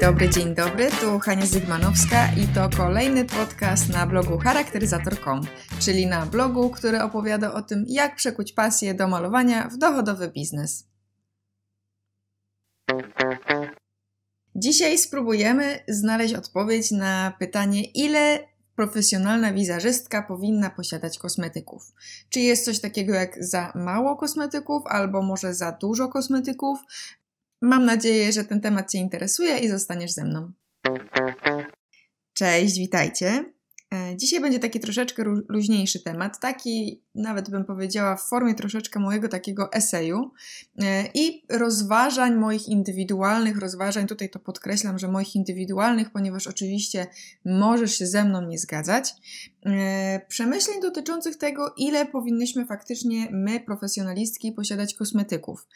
Dobry, dzień dobry, tu Hania Zygmanowska i to kolejny podcast na blogu charakteryzator.com, czyli na blogu, który opowiada o tym, jak przekuć pasję do malowania w dochodowy biznes. Dzisiaj spróbujemy znaleźć odpowiedź na pytanie, ile profesjonalna wizerzystka powinna posiadać kosmetyków. Czy jest coś takiego jak za mało kosmetyków, albo może za dużo kosmetyków? Mam nadzieję, że ten temat Cię interesuje i zostaniesz ze mną. Cześć, witajcie. E, dzisiaj będzie taki troszeczkę luźniejszy temat, taki nawet bym powiedziała w formie troszeczkę mojego takiego eseju e, i rozważań moich indywidualnych, rozważań, tutaj to podkreślam, że moich indywidualnych, ponieważ oczywiście możesz się ze mną nie zgadzać, e, przemyśleń dotyczących tego, ile powinnyśmy faktycznie my, profesjonalistki, posiadać kosmetyków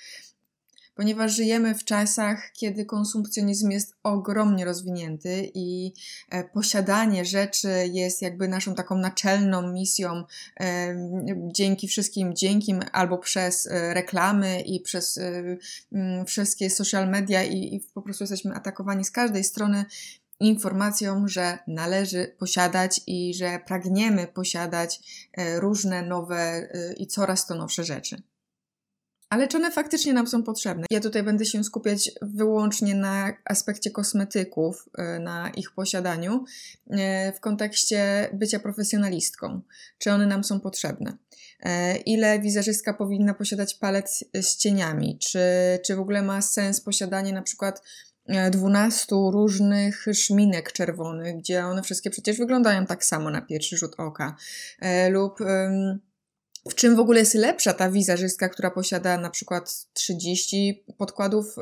ponieważ żyjemy w czasach, kiedy konsumpcjonizm jest ogromnie rozwinięty i e, posiadanie rzeczy jest jakby naszą taką naczelną misją e, dzięki wszystkim, dzięki albo przez e, reklamy i przez wszystkie social media i, po prostu jesteśmy atakowani z każdej strony informacją, że należy posiadać i że pragniemy posiadać różne nowe i coraz to nowsze rzeczy ale czy one faktycznie nam są potrzebne? Ja tutaj będę się skupiać wyłącznie na aspekcie kosmetyków, e, na ich posiadaniu, e, w kontekście bycia profesjonalistką. Czy one nam są potrzebne? E, ile wizerzystka powinna posiadać palet z cieniami? Czy, czy w ogóle ma sens posiadanie na przykład 12 różnych szminek czerwonych, gdzie one wszystkie przecież wyglądają tak samo na pierwszy rzut oka? Lub w czym w ogóle jest lepsza ta wizerzystka, która posiada na przykład 30 podkładów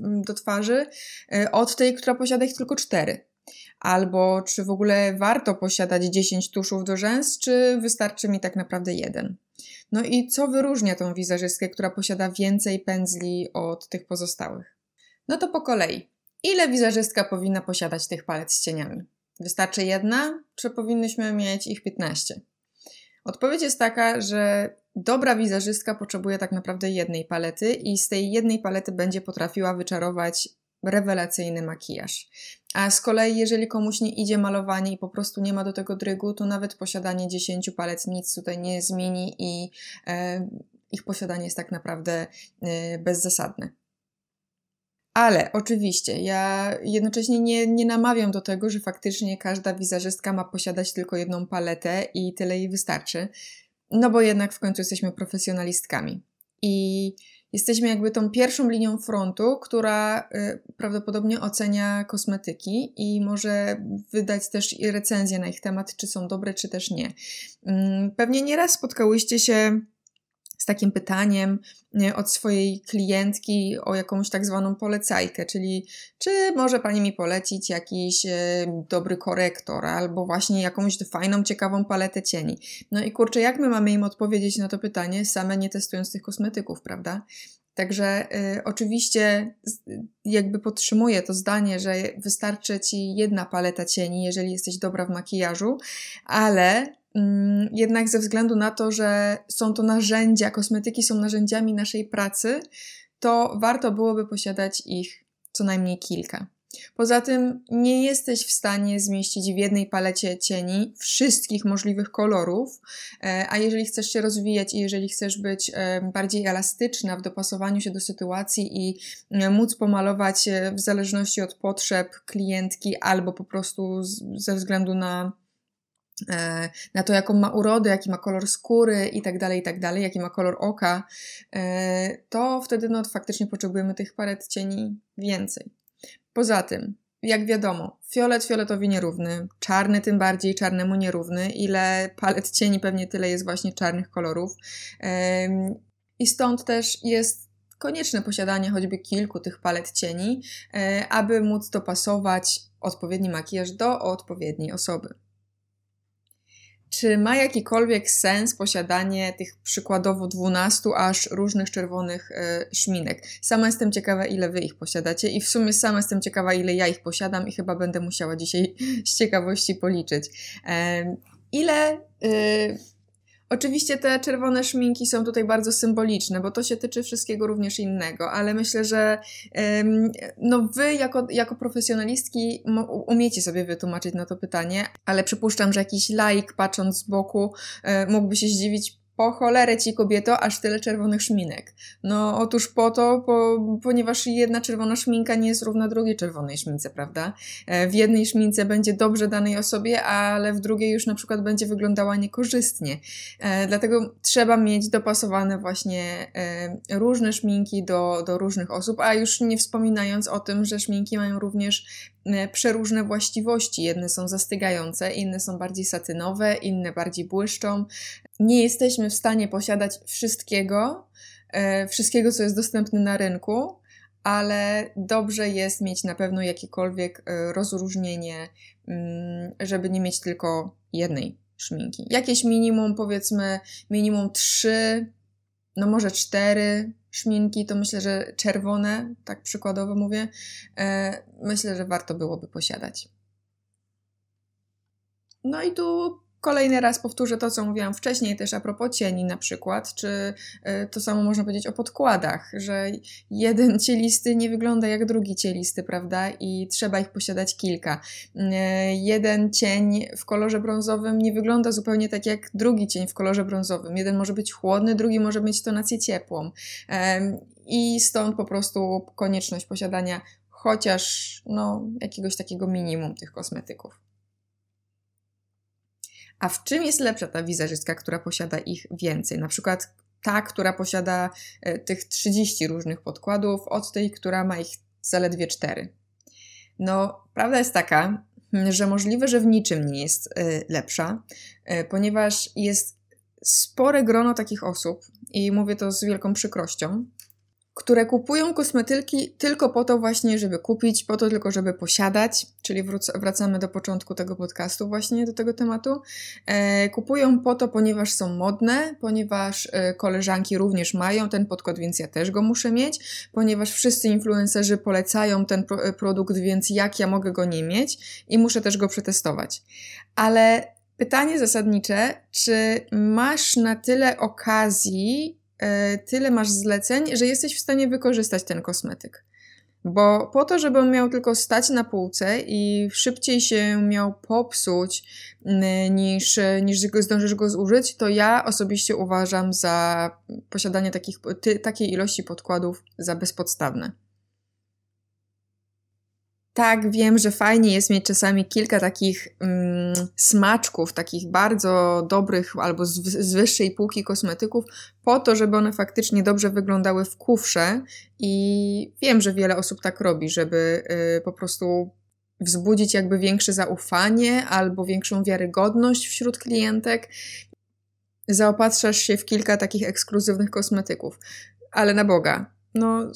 do twarzy, y, od tej, która posiada ich tylko 4? Albo czy w ogóle warto posiadać 10 tuszów do rzęs, czy wystarczy mi tak naprawdę jeden? No i co wyróżnia tą wizerzystkę, która posiada więcej pędzli od tych pozostałych? No to po kolei. Ile wizerzystka powinna posiadać tych palet z cieniami? Wystarczy jedna, czy powinnyśmy mieć ich 15? Odpowiedź jest taka, że dobra wizerzystka potrzebuje tak naprawdę jednej palety i z tej jednej palety będzie potrafiła wyczarować rewelacyjny makijaż. A z kolei, jeżeli komuś nie idzie malowanie i po prostu nie ma do tego drygu, to nawet posiadanie 10 palet nic tutaj nie zmieni i e, ich posiadanie jest tak naprawdę e, bezzasadne. Ale oczywiście, ja jednocześnie nie, nie namawiam do tego, że faktycznie każda wizerzystka ma posiadać tylko jedną paletę i tyle jej wystarczy. No bo jednak w końcu jesteśmy profesjonalistkami. I jesteśmy jakby tą pierwszą linią frontu, która y, prawdopodobnie ocenia kosmetyki i może wydać też recenzję na ich temat, czy są dobre, czy też nie. Mm, pewnie nieraz spotkałyście się takim pytaniem od swojej klientki o jakąś tak zwaną polecajkę, czyli czy może Pani mi polecić jakiś e, dobry korektor albo właśnie jakąś fajną, ciekawą paletę cieni. No i kurczę, jak my mamy im odpowiedzieć na to pytanie, same nie testując tych kosmetyków, prawda? Także y, oczywiście jakby podtrzymuję to zdanie, że wystarczy ci jedna paleta cieni, jeżeli jesteś dobra w makijażu, ale jednak ze względu na to, że są to narzędzia, kosmetyki są narzędziami naszej pracy, to warto byłoby posiadać ich co najmniej kilka. Poza tym nie jesteś w stanie zmieścić w jednej palecie cieni wszystkich możliwych kolorów, e, a jeżeli chcesz się rozwijać i jeżeli chcesz być e, bardziej elastyczna w dopasowaniu się do sytuacji i e, móc pomalować w zależności od potrzeb klientki albo po prostu ze względu na na to, jaką ma urodę, jaki ma kolor skóry i tak dalej, i tak dalej, jaki ma kolor oka, e, to wtedy no, faktycznie potrzebujemy tych palet cieni więcej. Poza tym, jak wiadomo, fiolet fioletowi nierówny, czarny tym bardziej czarnemu nierówny, ile palet cieni pewnie tyle jest właśnie czarnych kolorów. I stąd też jest konieczne posiadanie choćby kilku tych palet cieni, e, aby móc dopasować odpowiedni makijaż do odpowiedniej osoby. Czy ma jakikolwiek sens posiadanie tych przykładowo 12 aż różnych czerwonych e, szminek? Sama jestem ciekawa, ile wy ich posiadacie i w sumie sama jestem ciekawa, ile ja ich posiadam i chyba będę musiała dzisiaj z ciekawości policzyć. E, ile. E, Oczywiście te czerwone szminki są tutaj bardzo symboliczne, bo to się tyczy wszystkiego również innego, ale myślę, że no wy jako, jako profesjonalistki umiecie sobie wytłumaczyć na to pytanie, ale przypuszczam, że jakiś laik patrząc z boku e, mógłby się zdziwić, po cholerę ci kobieto, aż tyle czerwonych szminek. No otóż po to, po, ponieważ jedna czerwona szminka nie jest równa drugiej czerwonej szmince, prawda? E, w jednej szmince będzie dobrze danej osobie, ale w drugiej już na przykład będzie wyglądała niekorzystnie. E, dlatego trzeba mieć dopasowane właśnie e, różne szminki do, do różnych osób, a już nie wspominając o tym, że szminki mają również przeróżne właściwości. Jedne są zastygające, inne są bardziej satynowe, inne bardziej błyszczą nie jesteśmy w stanie posiadać wszystkiego, e, wszystkiego, co jest dostępne na rynku, ale dobrze jest mieć na pewno jakiekolwiek e, rozróżnienie, mm, żeby nie mieć tylko jednej szminki. Jakieś minimum, powiedzmy, minimum trzy, no może cztery szminki, to myślę, że czerwone, tak przykładowo mówię, e, myślę, że warto byłoby posiadać. No i tu Kolejny raz powtórzę to, co mówiłam wcześniej, też a propos cieni na przykład, czy e, to samo można powiedzieć o podkładach, że jeden cielisty nie wygląda jak drugi cielisty, prawda? I trzeba ich posiadać kilka. E, jeden cień w kolorze brązowym nie wygląda zupełnie tak jak drugi cień w kolorze brązowym. Jeden może być chłodny, drugi może mieć tonację ciepłą. I stąd po prostu konieczność posiadania chociaż no, jakiegoś takiego minimum tych kosmetyków. A w czym jest lepsza ta wizerzystka, która posiada ich więcej? Na przykład ta, która posiada e, tych 30 różnych podkładów, od tej, która ma ich zaledwie 4. No, prawda jest taka, że możliwe, że w niczym nie jest e, lepsza, e, ponieważ jest spore grono takich osób, i mówię to z wielką przykrością, które kupują kosmetyki tylko po to właśnie, żeby kupić, po to tylko, żeby posiadać, czyli wracamy do początku tego podcastu właśnie do tego tematu. E, kupują po to, ponieważ są modne, ponieważ e, koleżanki również mają ten podkład, więc ja też go muszę mieć, ponieważ wszyscy influencerzy polecają ten pro e, produkt, więc jak ja mogę go nie mieć i muszę też go przetestować. Ale pytanie zasadnicze, czy masz na tyle okazji tyle masz zleceń, że jesteś w stanie wykorzystać ten kosmetyk. Bo po to, żeby on miał tylko stać na półce i szybciej się miał popsuć niż, niż zdążysz go zużyć, to ja osobiście uważam za posiadanie takich, ty, takiej ilości podkładów za bezpodstawne. Tak, wiem, że fajnie jest mieć czasami kilka takich mm, smaczków, takich bardzo dobrych albo z, z, wyższej półki kosmetyków, po to, żeby one faktycznie dobrze wyglądały w kufrze. I wiem, że wiele osób tak robi, żeby y, po prostu wzbudzić jakby większe zaufanie albo większą wiarygodność wśród klientek. Zaopatrzasz się w kilka takich ekskluzywnych kosmetyków. Ale na Boga, no,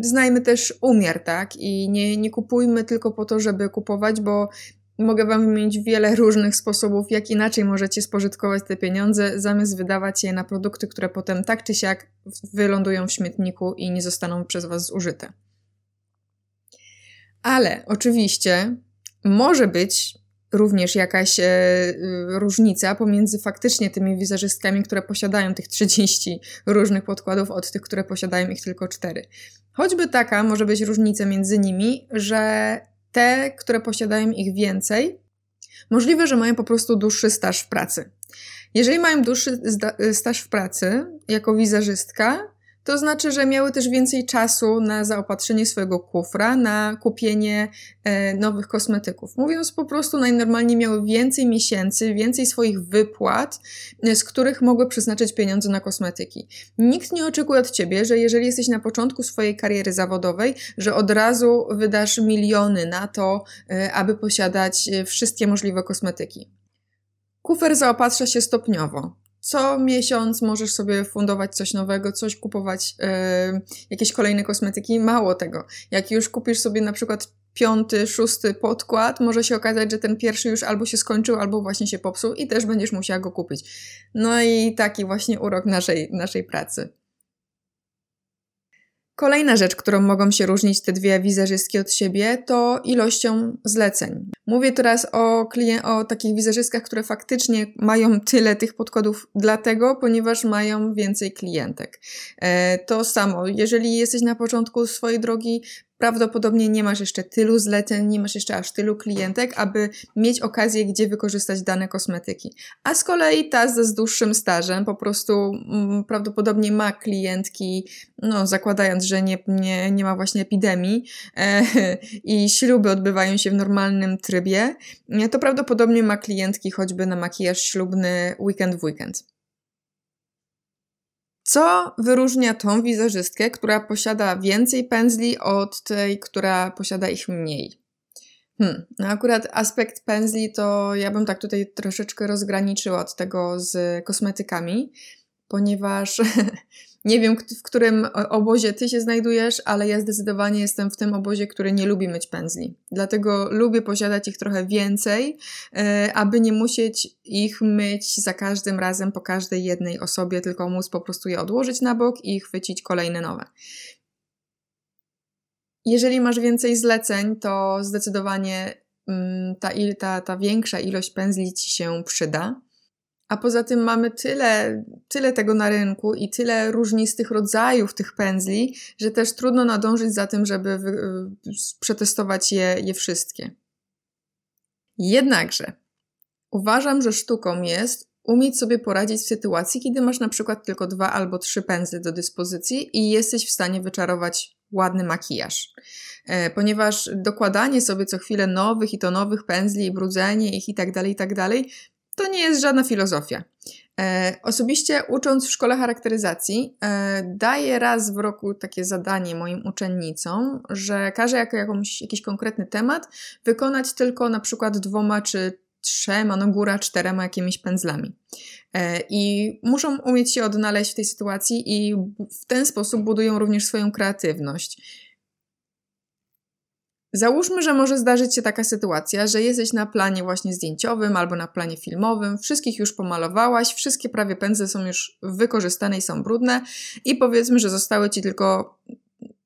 znajmy też umiar, tak? I nie, nie kupujmy tylko po to, żeby kupować, bo mogę Wam wymienić wiele różnych sposobów, jak inaczej możecie spożytkować te pieniądze, zamiast wydawać je na produkty, które potem tak czy siak wylądują w śmietniku i nie zostaną przez Was zużyte. Ale oczywiście może być również jakaś e, różnica pomiędzy faktycznie tymi wizerzystkami, które posiadają tych 30 różnych podkładów, od tych, które posiadają ich tylko 4. Choćby taka może być różnica między nimi, że te, które posiadają ich więcej, możliwe, że mają po prostu dłuższy staż w pracy. Jeżeli mają dłuższy staż w pracy jako wizerzystka, to znaczy, że miały też więcej czasu na zaopatrzenie swojego kufra, na kupienie e, nowych kosmetyków. Mówiąc po prostu, najnormalniej miały więcej miesięcy, więcej swoich wypłat, e, z których mogły przeznaczyć pieniądze na kosmetyki. Nikt nie oczekuje od ciebie, że jeżeli jesteś na początku swojej kariery zawodowej, że od razu wydasz miliony na to, e, aby posiadać e, wszystkie możliwe kosmetyki. Kufer zaopatrza się stopniowo co miesiąc możesz sobie fundować coś nowego, coś kupować, yy, jakieś kolejne kosmetyki. Mało tego, jak już kupisz sobie na przykład piąty, szósty podkład, może się okazać, że ten pierwszy już albo się skończył, albo właśnie się popsuł i też będziesz musiała go kupić. No i taki właśnie urok naszej, naszej pracy. Kolejna rzecz, którą mogą się różnić te dwie wizerzystki od siebie, to ilością zleceń. Mówię teraz o, klien- o takich wizerzystkach, które faktycznie mają tyle tych podkładów, dlatego, ponieważ mają więcej klientek. E, to samo, jeżeli jesteś na początku swojej drogi, prawdopodobnie nie masz jeszcze tylu zleceń, nie masz jeszcze aż tylu klientek, aby mieć okazję, gdzie wykorzystać dane kosmetyki. A z kolei ta z dłuższym stażem po prostu mm, prawdopodobnie ma klientki, no zakładając, że nie, nie, nie ma właśnie epidemii e, i śluby odbywają się w normalnym trybie, to prawdopodobnie ma klientki choćby na makijaż ślubny weekend w weekend. Co wyróżnia tą wizerzystkę, która posiada więcej pędzli od tej, która posiada ich mniej? Hmm. No akurat aspekt pędzli to ja bym tak tutaj troszeczkę rozgraniczyła od tego z kosmetykami, ponieważ Nie wiem, w którym obozie ty się znajdujesz, ale ja zdecydowanie jestem w tym obozie, który nie lubi myć pędzli. Dlatego lubię posiadać ich trochę więcej, e, aby nie musieć ich myć za każdym razem po każdej jednej osobie, tylko móc po prostu je odłożyć na bok i chwycić kolejne nowe. Jeżeli masz więcej zleceń, to zdecydowanie mm, ta, ta, ta większa ilość pędzli ci się przyda. A poza tym mamy tyle, tyle tego na rynku i tyle różnistych rodzajów tych pędzli, że też trudno nadążyć za tym, żeby wy, przetestować je, je wszystkie. Jednakże uważam, że sztuką jest umieć sobie poradzić w sytuacji, kiedy masz na przykład tylko dwa albo trzy pędzle do dyspozycji i jesteś w stanie wyczarować ładny makijaż. E, ponieważ dokładanie sobie co chwilę nowych i to nowych pędzli i brudzenie ich i tak dalej, i tak dalej, to nie jest żadna filozofia. E, osobiście ucząc w szkole charakteryzacji, e, daję raz w roku takie zadanie moim uczennicom, że każę jako jakąś, jakiś konkretny temat wykonać tylko na przykład dwoma czy trzema, no góra czterema jakimiś pędzlami. E, I muszą umieć się odnaleźć w tej sytuacji i w ten sposób budują również swoją kreatywność. Załóżmy, że może zdarzyć się taka sytuacja, że jesteś na planie właśnie zdjęciowym albo na planie filmowym, wszystkich już pomalowałaś, wszystkie prawie pędzle są już wykorzystane i są brudne i powiedzmy, że zostały ci tylko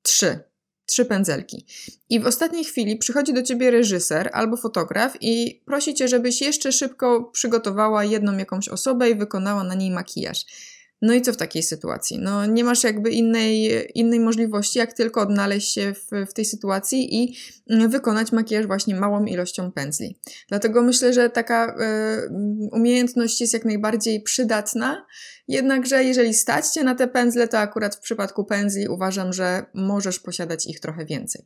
trzy, trzy pędzelki. I w ostatniej chwili przychodzi do ciebie reżyser albo fotograf i prosi cię, żebyś jeszcze szybko przygotowała jedną jakąś osobę i wykonała na niej makijaż. No i co w takiej sytuacji? No nie masz jakby innej, innej możliwości, jak tylko odnaleźć się w, w tej sytuacji i wykonać makijaż właśnie małą ilością pędzli. Dlatego myślę, że taka y, umiejętność jest jak najbardziej przydatna, jednakże jeżeli stać cię na te pędzle, to akurat w przypadku pędzli uważam, że możesz posiadać ich trochę więcej.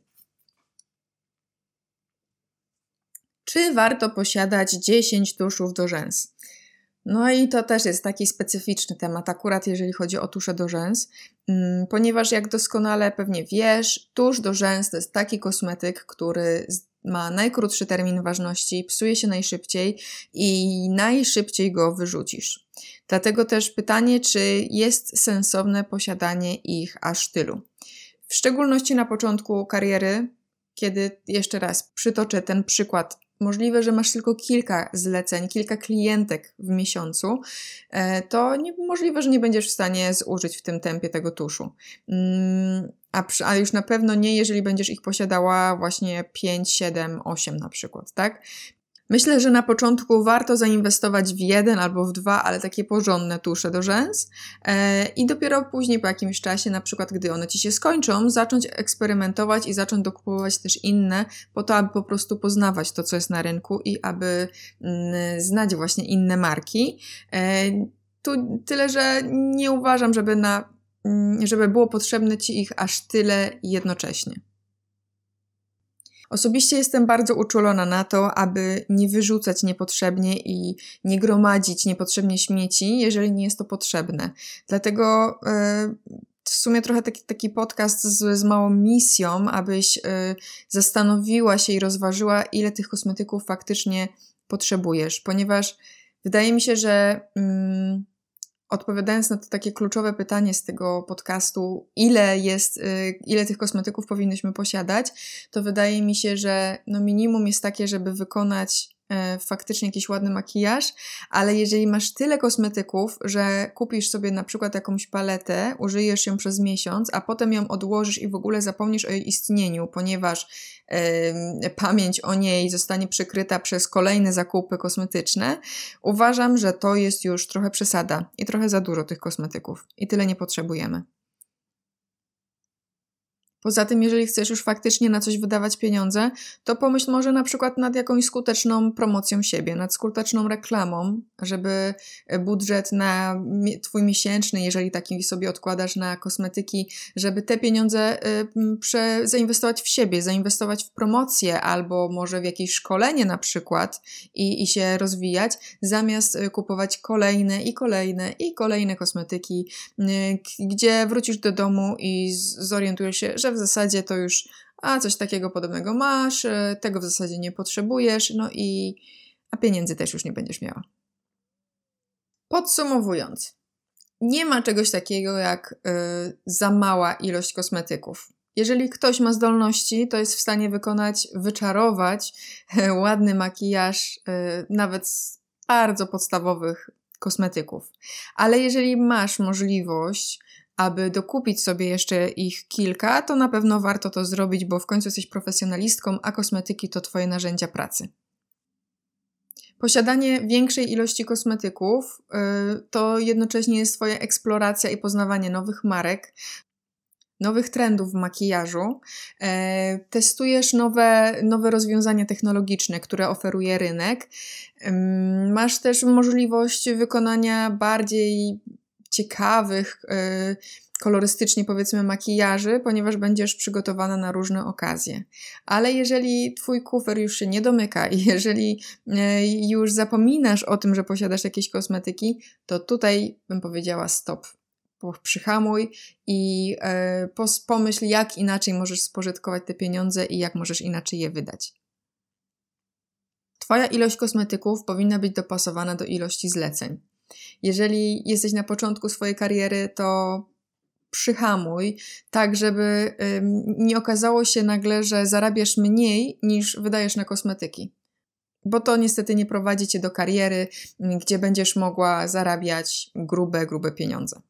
Czy warto posiadać 10 tuszów do rzęs? No i to też jest taki specyficzny temat, akurat jeżeli chodzi o tusze do rzęs, mm, ponieważ jak doskonale pewnie wiesz, tusz do rzęs to jest taki kosmetyk, który ma najkrótszy termin ważności, psuje się najszybciej i najszybciej go wyrzucisz. Dlatego też pytanie, czy jest sensowne posiadanie ich aż tylu. W szczególności na początku kariery, kiedy jeszcze raz przytoczę ten przykład możliwe, że masz tylko kilka zleceń, kilka klientek w miesiącu, e, to nie, możliwe, że nie będziesz w stanie zużyć w tym tempie tego tuszu. Mm, a, już na pewno nie, jeżeli będziesz ich posiadała właśnie 5, 7, 8 na przykład, tak? Myślę, że na początku warto zainwestować w jeden albo w dwa, ale takie porządne tusze do rzęs e, i dopiero później po jakimś czasie, na przykład gdy one ci się skończą, zacząć eksperymentować i zacząć dokupować też inne, po to, aby po prostu poznawać to, co jest na rynku i aby mm, znać właśnie inne marki. E, tu tyle, że nie uważam, żeby, na, mm, żeby było potrzebne ci ich aż tyle jednocześnie. Osobiście jestem bardzo uczulona na to, aby nie wyrzucać niepotrzebnie i nie gromadzić niepotrzebnie śmieci, jeżeli nie jest to potrzebne. Dlatego e, w sumie trochę taki, taki podcast z, z małą misją, abyś e, zastanowiła się i rozważyła, ile tych kosmetyków faktycznie potrzebujesz, ponieważ wydaje mi się, że. Mm, odpowiadając na to takie kluczowe pytanie z tego podcastu, ile jest, y, ile tych kosmetyków powinnyśmy posiadać, to wydaje mi się, że no minimum jest takie, żeby wykonać faktycznie jakiś ładny makijaż, ale jeżeli masz tyle kosmetyków, że kupisz sobie na przykład jakąś paletę, użyjesz ją przez miesiąc, a potem ją odłożysz i w ogóle zapomnisz o jej istnieniu, ponieważ yy, pamięć o niej zostanie przykryta przez kolejne zakupy kosmetyczne, uważam, że to jest już trochę przesada i trochę za dużo tych kosmetyków i tyle nie potrzebujemy. Poza tym, jeżeli chcesz już faktycznie na coś wydawać pieniądze, to pomyśl może na przykład nad jakąś skuteczną promocją siebie, nad skuteczną reklamą, żeby budżet na twój miesięczny, jeżeli taki sobie odkładasz na kosmetyki, żeby te pieniądze y, prze, zainwestować w siebie, zainwestować w promocję albo może w jakieś szkolenie na przykład i, i się rozwijać, zamiast y, kupować kolejne i kolejne i kolejne kosmetyki, gdzie wrócisz do domu i zorientujesz się, że w zasadzie to już, a coś takiego podobnego masz, e, tego w zasadzie nie potrzebujesz, no i a pieniędzy też już nie będziesz miała. Podsumowując, nie ma czegoś takiego jak y, za mała ilość kosmetyków. Jeżeli ktoś ma zdolności, to jest w stanie wykonać, wyczarować y, ładny makijaż, y, nawet z bardzo podstawowych kosmetyków. Ale jeżeli masz możliwość aby dokupić sobie jeszcze ich kilka, to na pewno warto to zrobić, bo w końcu jesteś profesjonalistką, a kosmetyki to Twoje narzędzia pracy. Posiadanie większej ilości kosmetyków yy, to jednocześnie jest Twoja eksploracja i poznawanie nowych marek, nowych trendów w makijażu. Yy, testujesz nowe, nowe rozwiązania technologiczne, które oferuje rynek. Yy, masz też możliwość wykonania bardziej ciekawych, y, kolorystycznie powiedzmy makijaży, ponieważ będziesz przygotowana na różne okazje. Ale jeżeli twój kufer już się nie domyka i jeżeli y, już zapominasz o tym, że posiadasz jakieś kosmetyki, to tutaj bym powiedziała stop. Przyhamuj i y, pomyśl, jak inaczej możesz spożytkować te pieniądze i jak możesz inaczej je wydać. Twoja ilość kosmetyków powinna być dopasowana do ilości zleceń. Jeżeli jesteś na początku swojej kariery, to przyhamuj, tak żeby nie okazało się nagle, że zarabiasz mniej niż wydajesz na kosmetyki. Bo to niestety nie prowadzi cię do kariery, gdzie będziesz mogła zarabiać grube, grube pieniądze.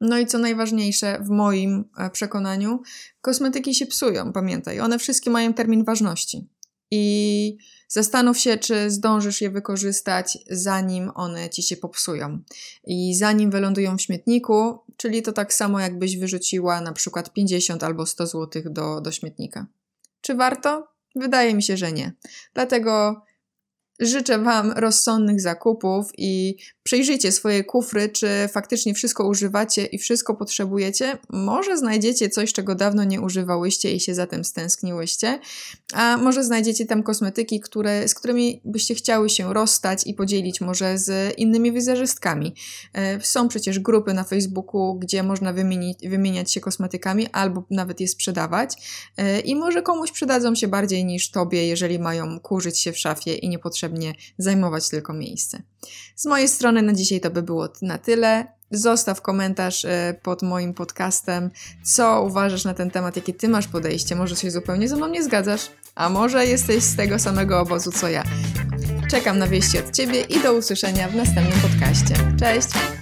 No i co najważniejsze, w moim e, przekonaniu, kosmetyki się psują, pamiętaj. One wszystkie mają termin ważności. I Zastanów się, czy zdążysz je wykorzystać, zanim one ci się popsują. I zanim wylądują w śmietniku, czyli to tak samo, jakbyś wyrzuciła na przykład 50 albo 100 zł do, do śmietnika. Czy warto? Wydaje mi się, że nie. Dlatego Życzę Wam rozsądnych zakupów i przejrzyjcie swoje kufry, czy faktycznie wszystko używacie i wszystko potrzebujecie. Może znajdziecie coś, czego dawno nie używałyście i się zatem stęskniłyście, a może znajdziecie tam kosmetyki, które, z którymi byście chciały się rozstać i podzielić może z innymi wizerzystkami. E, są przecież grupy na Facebooku, gdzie można wymienić, wymieniać się kosmetykami albo nawet je sprzedawać e, i może komuś przydadzą się bardziej niż Tobie, jeżeli mają kurzyć się w szafie i niepotrzebnie potrzebnie zajmować tylko miejsce. Z mojej strony na dzisiaj to by było na tyle. Zostaw komentarz e, pod moim podcastem, co uważasz na ten temat, jakie ty masz podejście. Może się zupełnie ze mną nie zgadzasz, a może jesteś z tego samego obozu co ja. Czekam na wieści od ciebie i do usłyszenia w następnym podcaście. Cześć!